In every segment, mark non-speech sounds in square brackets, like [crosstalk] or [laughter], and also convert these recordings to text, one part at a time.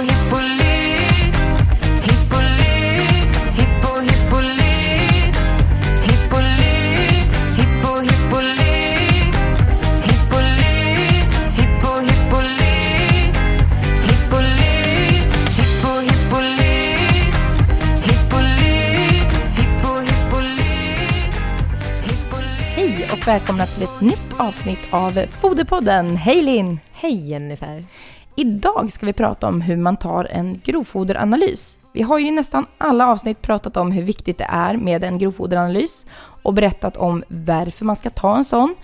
hippolyt Hippolyt, hippo hippolyt Hippolyt, hippo hippolyt Hippolyt, hippo hippolyt Hippolyt, hippo hippolyt Hippolyt, hippo hippolyt Hippolyt Hej och välkomna till ett nytt avsnitt av Foderpodden. Hej Linn! Hej Jennifer! Idag ska vi prata om hur man tar en grovfoderanalys. Vi har ju i nästan alla avsnitt pratat om hur viktigt det är med en grovfoderanalys och berättat om varför man ska ta en sån.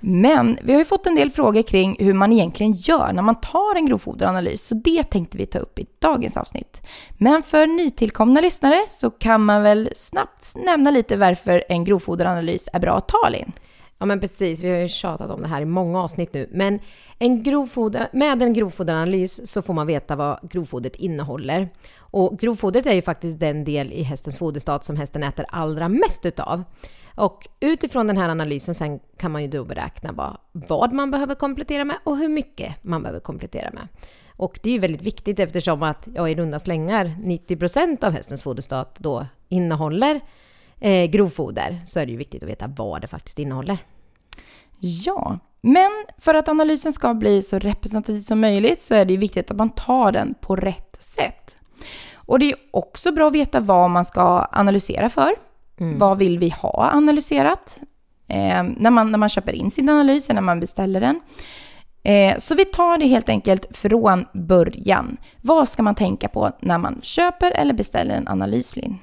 Men vi har ju fått en del frågor kring hur man egentligen gör när man tar en grovfoderanalys, så det tänkte vi ta upp i dagens avsnitt. Men för nytillkomna lyssnare så kan man väl snabbt nämna lite varför en grovfoderanalys är bra att ta, Linn. Ja men precis, vi har ju tjatat om det här i många avsnitt nu. Men en grovfoder, med en grovfoderanalys så får man veta vad grovfodret innehåller. Och grovfodret är ju faktiskt den del i hästens foderstat som hästen äter allra mest utav. Och utifrån den här analysen sen kan man ju då beräkna vad, vad man behöver komplettera med och hur mycket man behöver komplettera med. Och det är ju väldigt viktigt eftersom att ja, i runda slängar 90% av hästens foderstat då innehåller eh, grovfoder så är det ju viktigt att veta vad det faktiskt innehåller. Ja, men för att analysen ska bli så representativ som möjligt så är det ju viktigt att man tar den på rätt sätt. Och det är också bra att veta vad man ska analysera för. Vad vill vi ha analyserat? Eh, när, man, när man köper in sin analys, eller när man beställer den. Eh, så vi tar det helt enkelt från början. Vad ska man tänka på när man köper eller beställer en analyslin?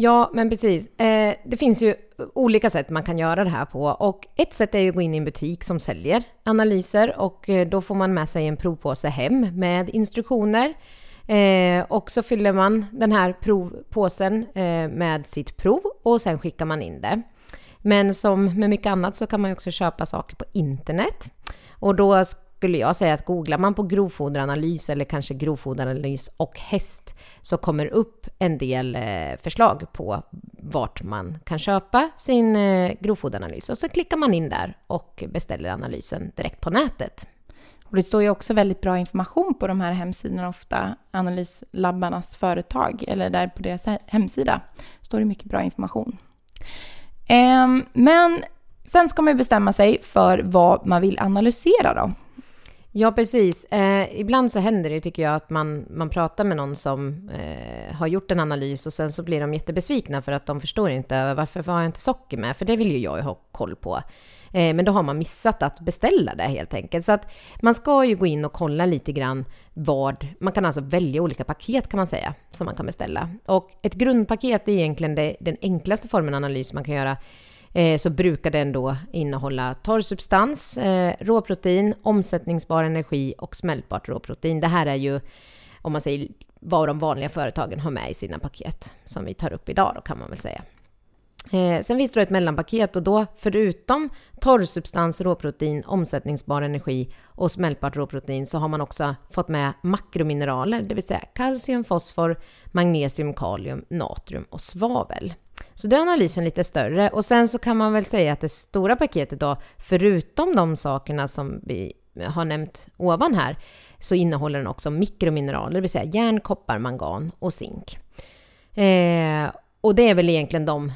Ja, men precis. Eh, det finns ju olika sätt man kan göra det här på och ett sätt är ju att gå in i en butik som säljer analyser och eh, då får man med sig en provpåse hem med instruktioner. Eh, och så fyller man den här provpåsen eh, med sitt prov och sen skickar man in det. Men som med mycket annat så kan man ju också köpa saker på internet. Och då skulle jag säga att googlar man på grovfoderanalys eller kanske grovfoderanalys och häst så kommer upp en del eh, förslag på vart man kan köpa sin eh, grovfoderanalys. Och så klickar man in där och beställer analysen direkt på nätet. Och det står ju också väldigt bra information på de här hemsidorna ofta, analyslabbarnas företag, eller där på deras hemsida står det mycket bra information. Ehm, men sen ska man ju bestämma sig för vad man vill analysera då. Ja, precis. Eh, ibland så händer det tycker jag att man, man pratar med någon som eh, har gjort en analys och sen så blir de jättebesvikna för att de förstår inte äh, varför har jag inte socker med? För det vill ju jag ha koll på. Eh, men då har man missat att beställa det helt enkelt. Så att man ska ju gå in och kolla lite grann vad, man kan alltså välja olika paket kan man säga, som man kan beställa. Och ett grundpaket är egentligen det, den enklaste formen av analys man kan göra eh, så brukar den då innehålla torr substans, eh, råprotein, omsättningsbar energi och smältbart råprotein. Det här är ju, om man säger vad de vanliga företagen har med i sina paket, som vi tar upp idag då kan man väl säga. Eh, sen finns det då ett mellanpaket och då förutom torrsubstans, råprotein, omsättningsbar energi och smältbart råprotein så har man också fått med makromineraler, det vill säga kalcium, fosfor, magnesium, kalium, natrium och svavel. Så då är analysen lite större och sen så kan man väl säga att det stora paketet då, förutom de sakerna som vi har nämnt ovan här, så innehåller den också mikromineraler, det vill säga järn, koppar, mangan och zink. Eh, och det är väl egentligen de,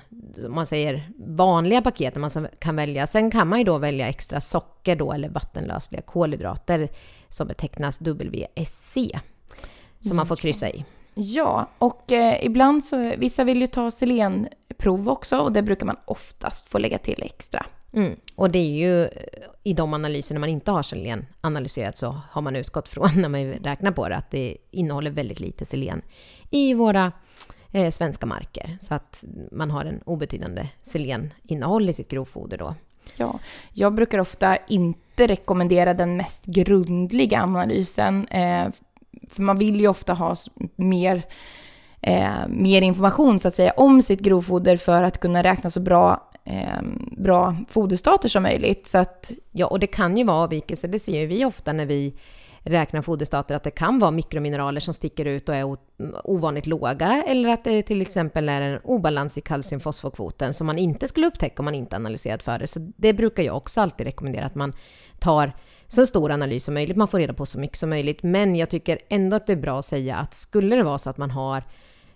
man säger, vanliga paketen man kan välja. Sen kan man ju då välja extra socker då, eller vattenlösliga kolhydrater som betecknas WSC, som man får kryssa i. Ja, och eh, ibland så, vissa vill ju ta selenprov också och det brukar man oftast få lägga till extra. Mm. Och det är ju i de analyserna man inte har selen analyserat så har man utgått från [laughs] när man räknar på det att det innehåller väldigt lite selen i våra eh, svenska marker. Så att man har en obetydande seleninnehåll i sitt grovfoder då. Ja, jag brukar ofta inte rekommendera den mest grundliga analysen. Eh, för man vill ju ofta ha mer, eh, mer information så att säga om sitt grovfoder för att kunna räkna så bra, eh, bra foderstater som möjligt. Så att Ja, och det kan ju vara avvikelser. Det ser ju vi ofta när vi räknar foderstater, att det kan vara mikromineraler som sticker ut och är ovanligt låga, eller att det till exempel är en obalans i kalciumfosforkvoten som man inte skulle upptäcka om man inte analyserat för det. Så det brukar jag också alltid rekommendera att man tar så stor analys som möjligt. Man får reda på så mycket som möjligt. Men jag tycker ändå att det är bra att säga att skulle det vara så att man har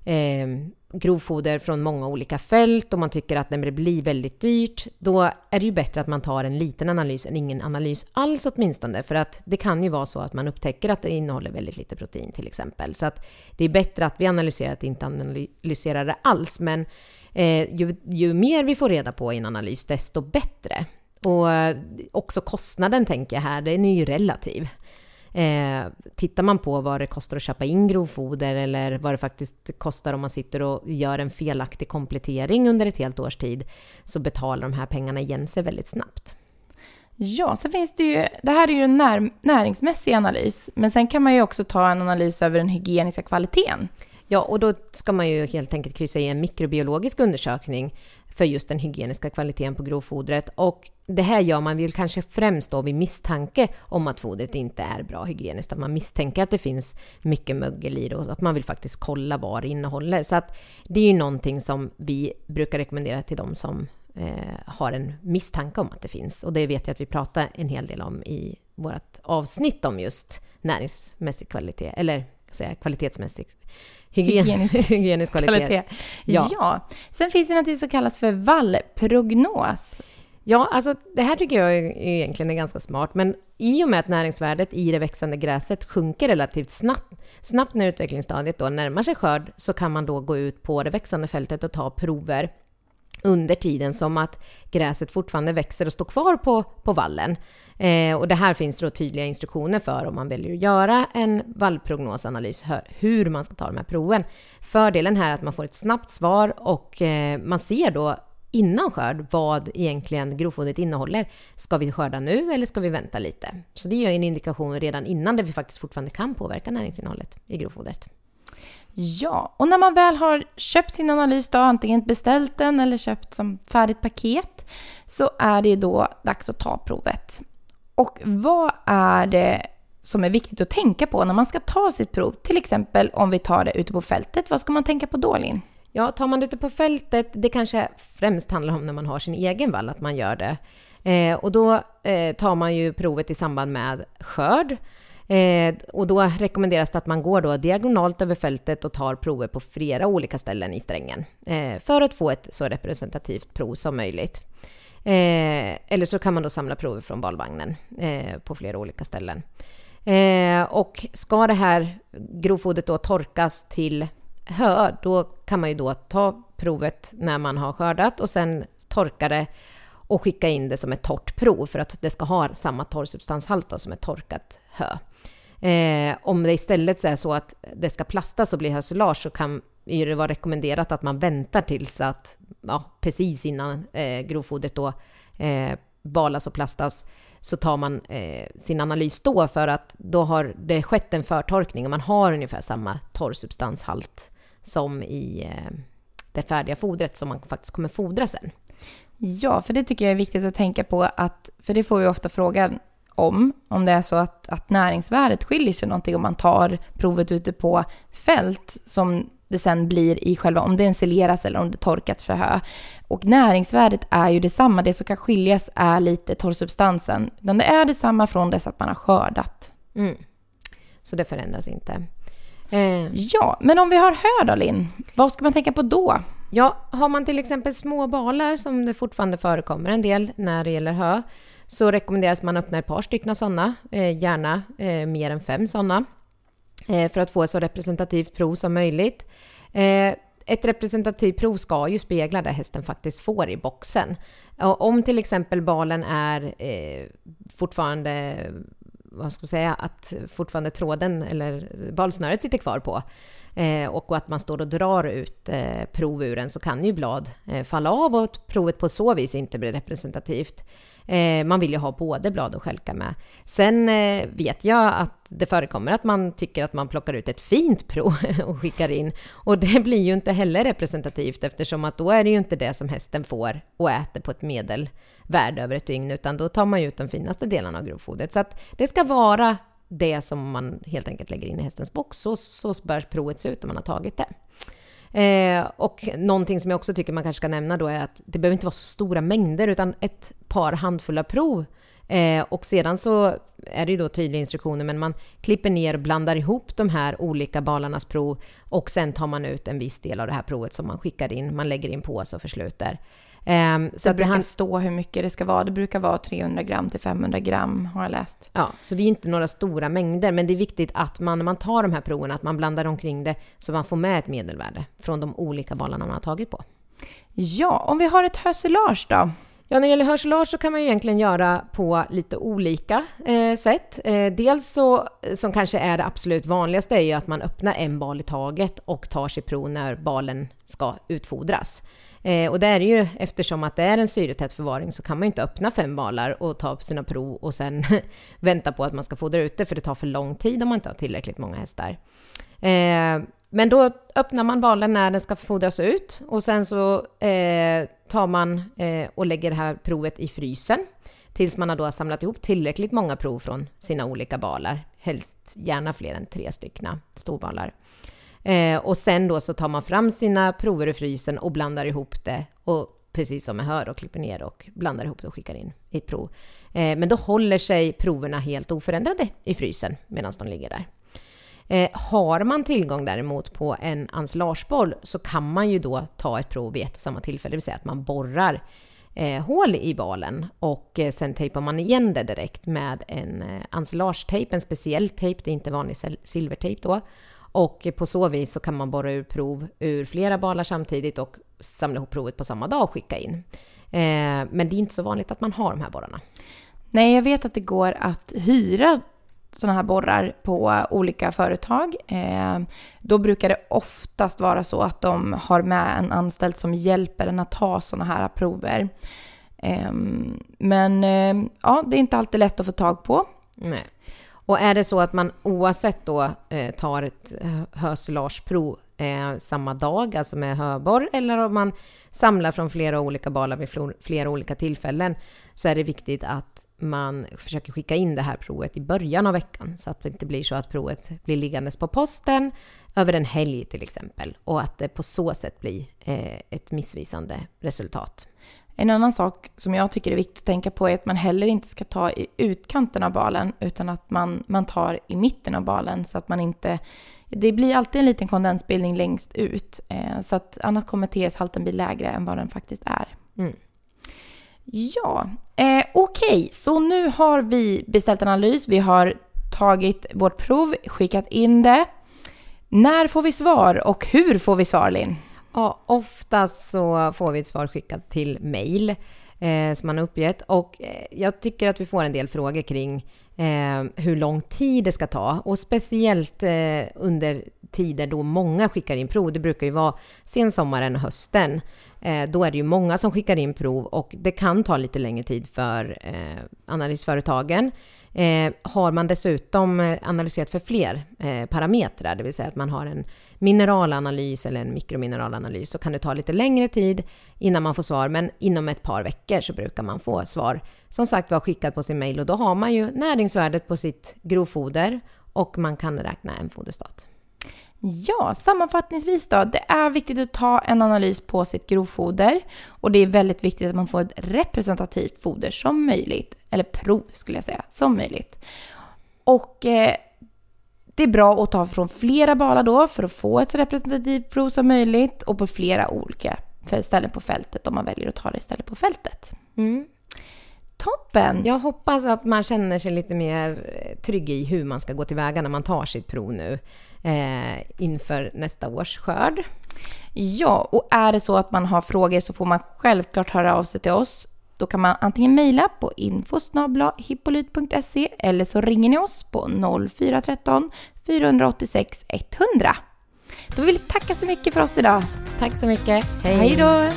eh, grovfoder från många olika fält och man tycker att det blir väldigt dyrt, då är det ju bättre att man tar en liten analys än ingen analys alls åtminstone. För att det kan ju vara så att man upptäcker att det innehåller väldigt lite protein till exempel. Så att det är bättre att vi analyserar att inte analyserar det alls. Men eh, ju, ju mer vi får reda på i en analys, desto bättre. Och eh, också kostnaden tänker jag här, den är ju relativ. Eh, tittar man på vad det kostar att köpa in grovfoder eller vad det faktiskt kostar om man sitter och gör en felaktig komplettering under ett helt års tid så betalar de här pengarna igen sig väldigt snabbt. Ja, så finns det ju, det här är ju en när, näringsmässig analys, men sen kan man ju också ta en analys över den hygieniska kvaliteten. Ja, och då ska man ju helt enkelt kryssa i en mikrobiologisk undersökning för just den hygieniska kvaliteten på grovfodret. Och det här gör man väl kanske främst då vid misstanke om att fodret inte är bra hygieniskt, att man misstänker att det finns mycket mögel i det och att man vill faktiskt kolla vad det innehåller. Så att det är ju någonting som vi brukar rekommendera till de som eh, har en misstanke om att det finns. Och det vet jag att vi pratar en hel del om i vårt avsnitt om just näringsmässig kvalitet, eller säga, kvalitetsmässig hygien, hygienisk, [laughs] hygienisk kvalitet. kvalitet. Ja. ja. Sen finns det något som kallas för vallprognos. Ja, alltså det här tycker jag egentligen är ganska smart, men i och med att näringsvärdet i det växande gräset sjunker relativt snabbt, snabbt när utvecklingsstadiet då närmar sig skörd, så kan man då gå ut på det växande fältet och ta prover under tiden som att gräset fortfarande växer och står kvar på, på vallen. Eh, och det här finns då tydliga instruktioner för om man väljer att göra en vallprognosanalys, hur man ska ta de här proven. Fördelen här är att man får ett snabbt svar och eh, man ser då innan skörd vad egentligen grovfodret innehåller. Ska vi skörda nu eller ska vi vänta lite? Så det ger en indikation redan innan där vi faktiskt fortfarande kan påverka näringsinnehållet i grovfodret. Ja, och när man väl har köpt sin analys, då, antingen beställt den eller köpt som färdigt paket, så är det då dags att ta provet. Och vad är det som är viktigt att tänka på när man ska ta sitt prov? Till exempel om vi tar det ute på fältet, vad ska man tänka på då, Linn? Ja, tar man det ute på fältet, det kanske främst handlar om när man har sin egen vall, att man gör det. Eh, och då eh, tar man ju provet i samband med skörd. Eh, och då rekommenderas det att man går då diagonalt över fältet och tar prover på flera olika ställen i strängen. Eh, för att få ett så representativt prov som möjligt. Eh, eller så kan man då samla prover från balvagnen eh, på flera olika ställen. Eh, och ska det här grovfodret då torkas till hö, då kan man ju då ta provet när man har skördat och sen torka det och skicka in det som ett torrt prov för att det ska ha samma torrsubstanshalt då som ett torkat hö. Eh, om det istället är så att det ska plastas och bli hösilage så kan det vara rekommenderat att man väntar tills att, ja, precis innan eh, grovfodret då eh, balas och plastas, så tar man eh, sin analys då för att då har det skett en förtorkning och man har ungefär samma torrsubstanshalt som i eh, det färdiga fodret som man faktiskt kommer fodra sen. Ja, för det tycker jag är viktigt att tänka på att, för det får vi ofta frågan om, om det är så att, att näringsvärdet skiljer sig någonting om man tar provet ute på fält som det sen blir i själva, om det ensileras eller om det torkats för hö. Och näringsvärdet är ju detsamma, det som kan skiljas är lite torrsubstansen. Utan det är detsamma från dess att man har skördat. Mm. Så det förändras inte. Eh. Ja, men om vi har hö då Linn, vad ska man tänka på då? Ja, har man till exempel små balar som det fortfarande förekommer en del när det gäller hö, så rekommenderas man öppna ett par stycken sådana, eh, gärna eh, mer än fem sådana, eh, för att få ett så representativt prov som möjligt. Eh, ett representativt prov ska ju spegla det hästen faktiskt får i boxen. Och om till exempel balen är eh, fortfarande vad ska man säga, att fortfarande tråden eller balsnöret sitter kvar på eh, och att man står och drar ut eh, prov ur den så kan ju blad eh, falla av och provet på så vis inte blir representativt. Eh, man vill ju ha både blad och skälka med. Sen eh, vet jag att det förekommer att man tycker att man plockar ut ett fint prov [laughs] och skickar in. Och det blir ju inte heller representativt eftersom att då är det ju inte det som hästen får och äter på ett medelvärde över ett dygn, utan då tar man ju ut de finaste delarna av grovfodret. Så att det ska vara det som man helt enkelt lägger in i hästens box. Så, så bör provet se ut om man har tagit det. Eh, och någonting som jag också tycker man kanske ska nämna då är att det behöver inte vara så stora mängder, utan ett par handfulla prov Eh, och sedan så är det ju då tydliga instruktioner, men man klipper ner och blandar ihop de här olika balarnas prov och sen tar man ut en viss del av det här provet som man skickar in. Man lägger in påse och försluter. Eh, Så det brukar stå hur mycket det ska vara. Det brukar vara 300 gram till 500 gram har jag läst. Ja, så det är inte några stora mängder, men det är viktigt att man när man tar de här proverna, att man blandar omkring det så man får med ett medelvärde från de olika balarna man har tagit på. Ja, om vi har ett hösilage då? Ja, när det gäller hörselage så kan man ju egentligen göra på lite olika eh, sätt. Eh, dels så, som kanske är det absolut vanligaste, är ju att man öppnar en bal i taget och tar sig prov när balen ska utfodras. Eh, och det är ju eftersom att det är en syretät förvaring så kan man ju inte öppna fem balar och ta sina prov och sen [laughs] vänta på att man ska fodra ut det, för det tar för lång tid om man inte har tillräckligt många hästar. Eh, men då öppnar man balen när den ska fodras ut och sen så eh, tar man eh, och lägger det här provet i frysen tills man har då samlat ihop tillräckligt många prov från sina olika balar. Helst gärna fler än tre stycken storbalar. Eh, och sen då så tar man fram sina prover ur frysen och blandar ihop det och precis som med hör och klipper ner och blandar ihop det och skickar in i ett prov. Eh, men då håller sig proverna helt oförändrade i frysen medan de ligger där. Eh, har man tillgång däremot på en ensilageboll så kan man ju då ta ett prov vid ett och samma tillfälle, det vill säga att man borrar eh, hål i balen och eh, sen tejpar man igen det direkt med en eh, ensilagetejp, en speciell tejp, det är inte vanlig silvertejp då. Och på så vis så kan man borra ur prov ur flera balar samtidigt och samla ihop provet på samma dag och skicka in. Eh, men det är inte så vanligt att man har de här borrarna. Nej, jag vet att det går att hyra sådana här borrar på olika företag. Eh, då brukar det oftast vara så att de har med en anställd som hjälper en att ta sådana här prover. Eh, men ja, det är inte alltid lätt att få tag på. Nej. Och är det så att man oavsett då eh, tar ett eh, hörselageprov eh, samma dag, alltså med hörborr, eller om man samlar från flera olika balar vid flera olika tillfällen, så är det viktigt att man försöker skicka in det här provet i början av veckan, så att det inte blir så att provet blir liggandes på posten över en helg till exempel, och att det på så sätt blir eh, ett missvisande resultat. En annan sak som jag tycker är viktigt att tänka på är att man heller inte ska ta i utkanten av balen utan att man, man tar i mitten av balen så att man inte... Det blir alltid en liten kondensbildning längst ut eh, så att annars kommer TS-halten bli lägre än vad den faktiskt är. Mm. Ja, eh, okej, så nu har vi beställt analys, vi har tagit vårt prov, skickat in det. När får vi svar och hur får vi svar, Linn? Ja, oftast så får vi ett svar skickat till mail eh, som man har uppgett och eh, jag tycker att vi får en del frågor kring eh, hur lång tid det ska ta och speciellt eh, under tider då många skickar in prov. Det brukar ju vara sensommaren och hösten. Eh, då är det ju många som skickar in prov och det kan ta lite längre tid för eh, analysföretagen. Eh, har man dessutom eh, analyserat för fler eh, parametrar, det vill säga att man har en mineralanalys eller en mikromineralanalys, så kan det ta lite längre tid innan man får svar, men inom ett par veckor så brukar man få svar. Som sagt var skickat på sin mail och då har man ju näringsvärdet på sitt grovfoder och man kan räkna en foderstat. Ja, sammanfattningsvis då. Det är viktigt att ta en analys på sitt grovfoder och det är väldigt viktigt att man får ett representativt foder som möjligt. Eller prov skulle jag säga, som möjligt. Och eh, det är bra att ta från flera balar då för att få ett så representativt prov som möjligt och på flera olika ställen på fältet om man väljer att ta det istället på fältet. Toppen! Jag hoppas att man känner sig lite mer eh, trygg i hur man ska gå tillväga när man tar sitt prov nu eh, inför nästa års skörd. Ja, och är det så att man har frågor så får man självklart höra av sig till oss. Då kan man antingen mejla på info.hippolyt.se eller så ringer ni oss på 0413 486 100. Då vill vi tacka så mycket för oss idag. Tack så mycket. Hej då!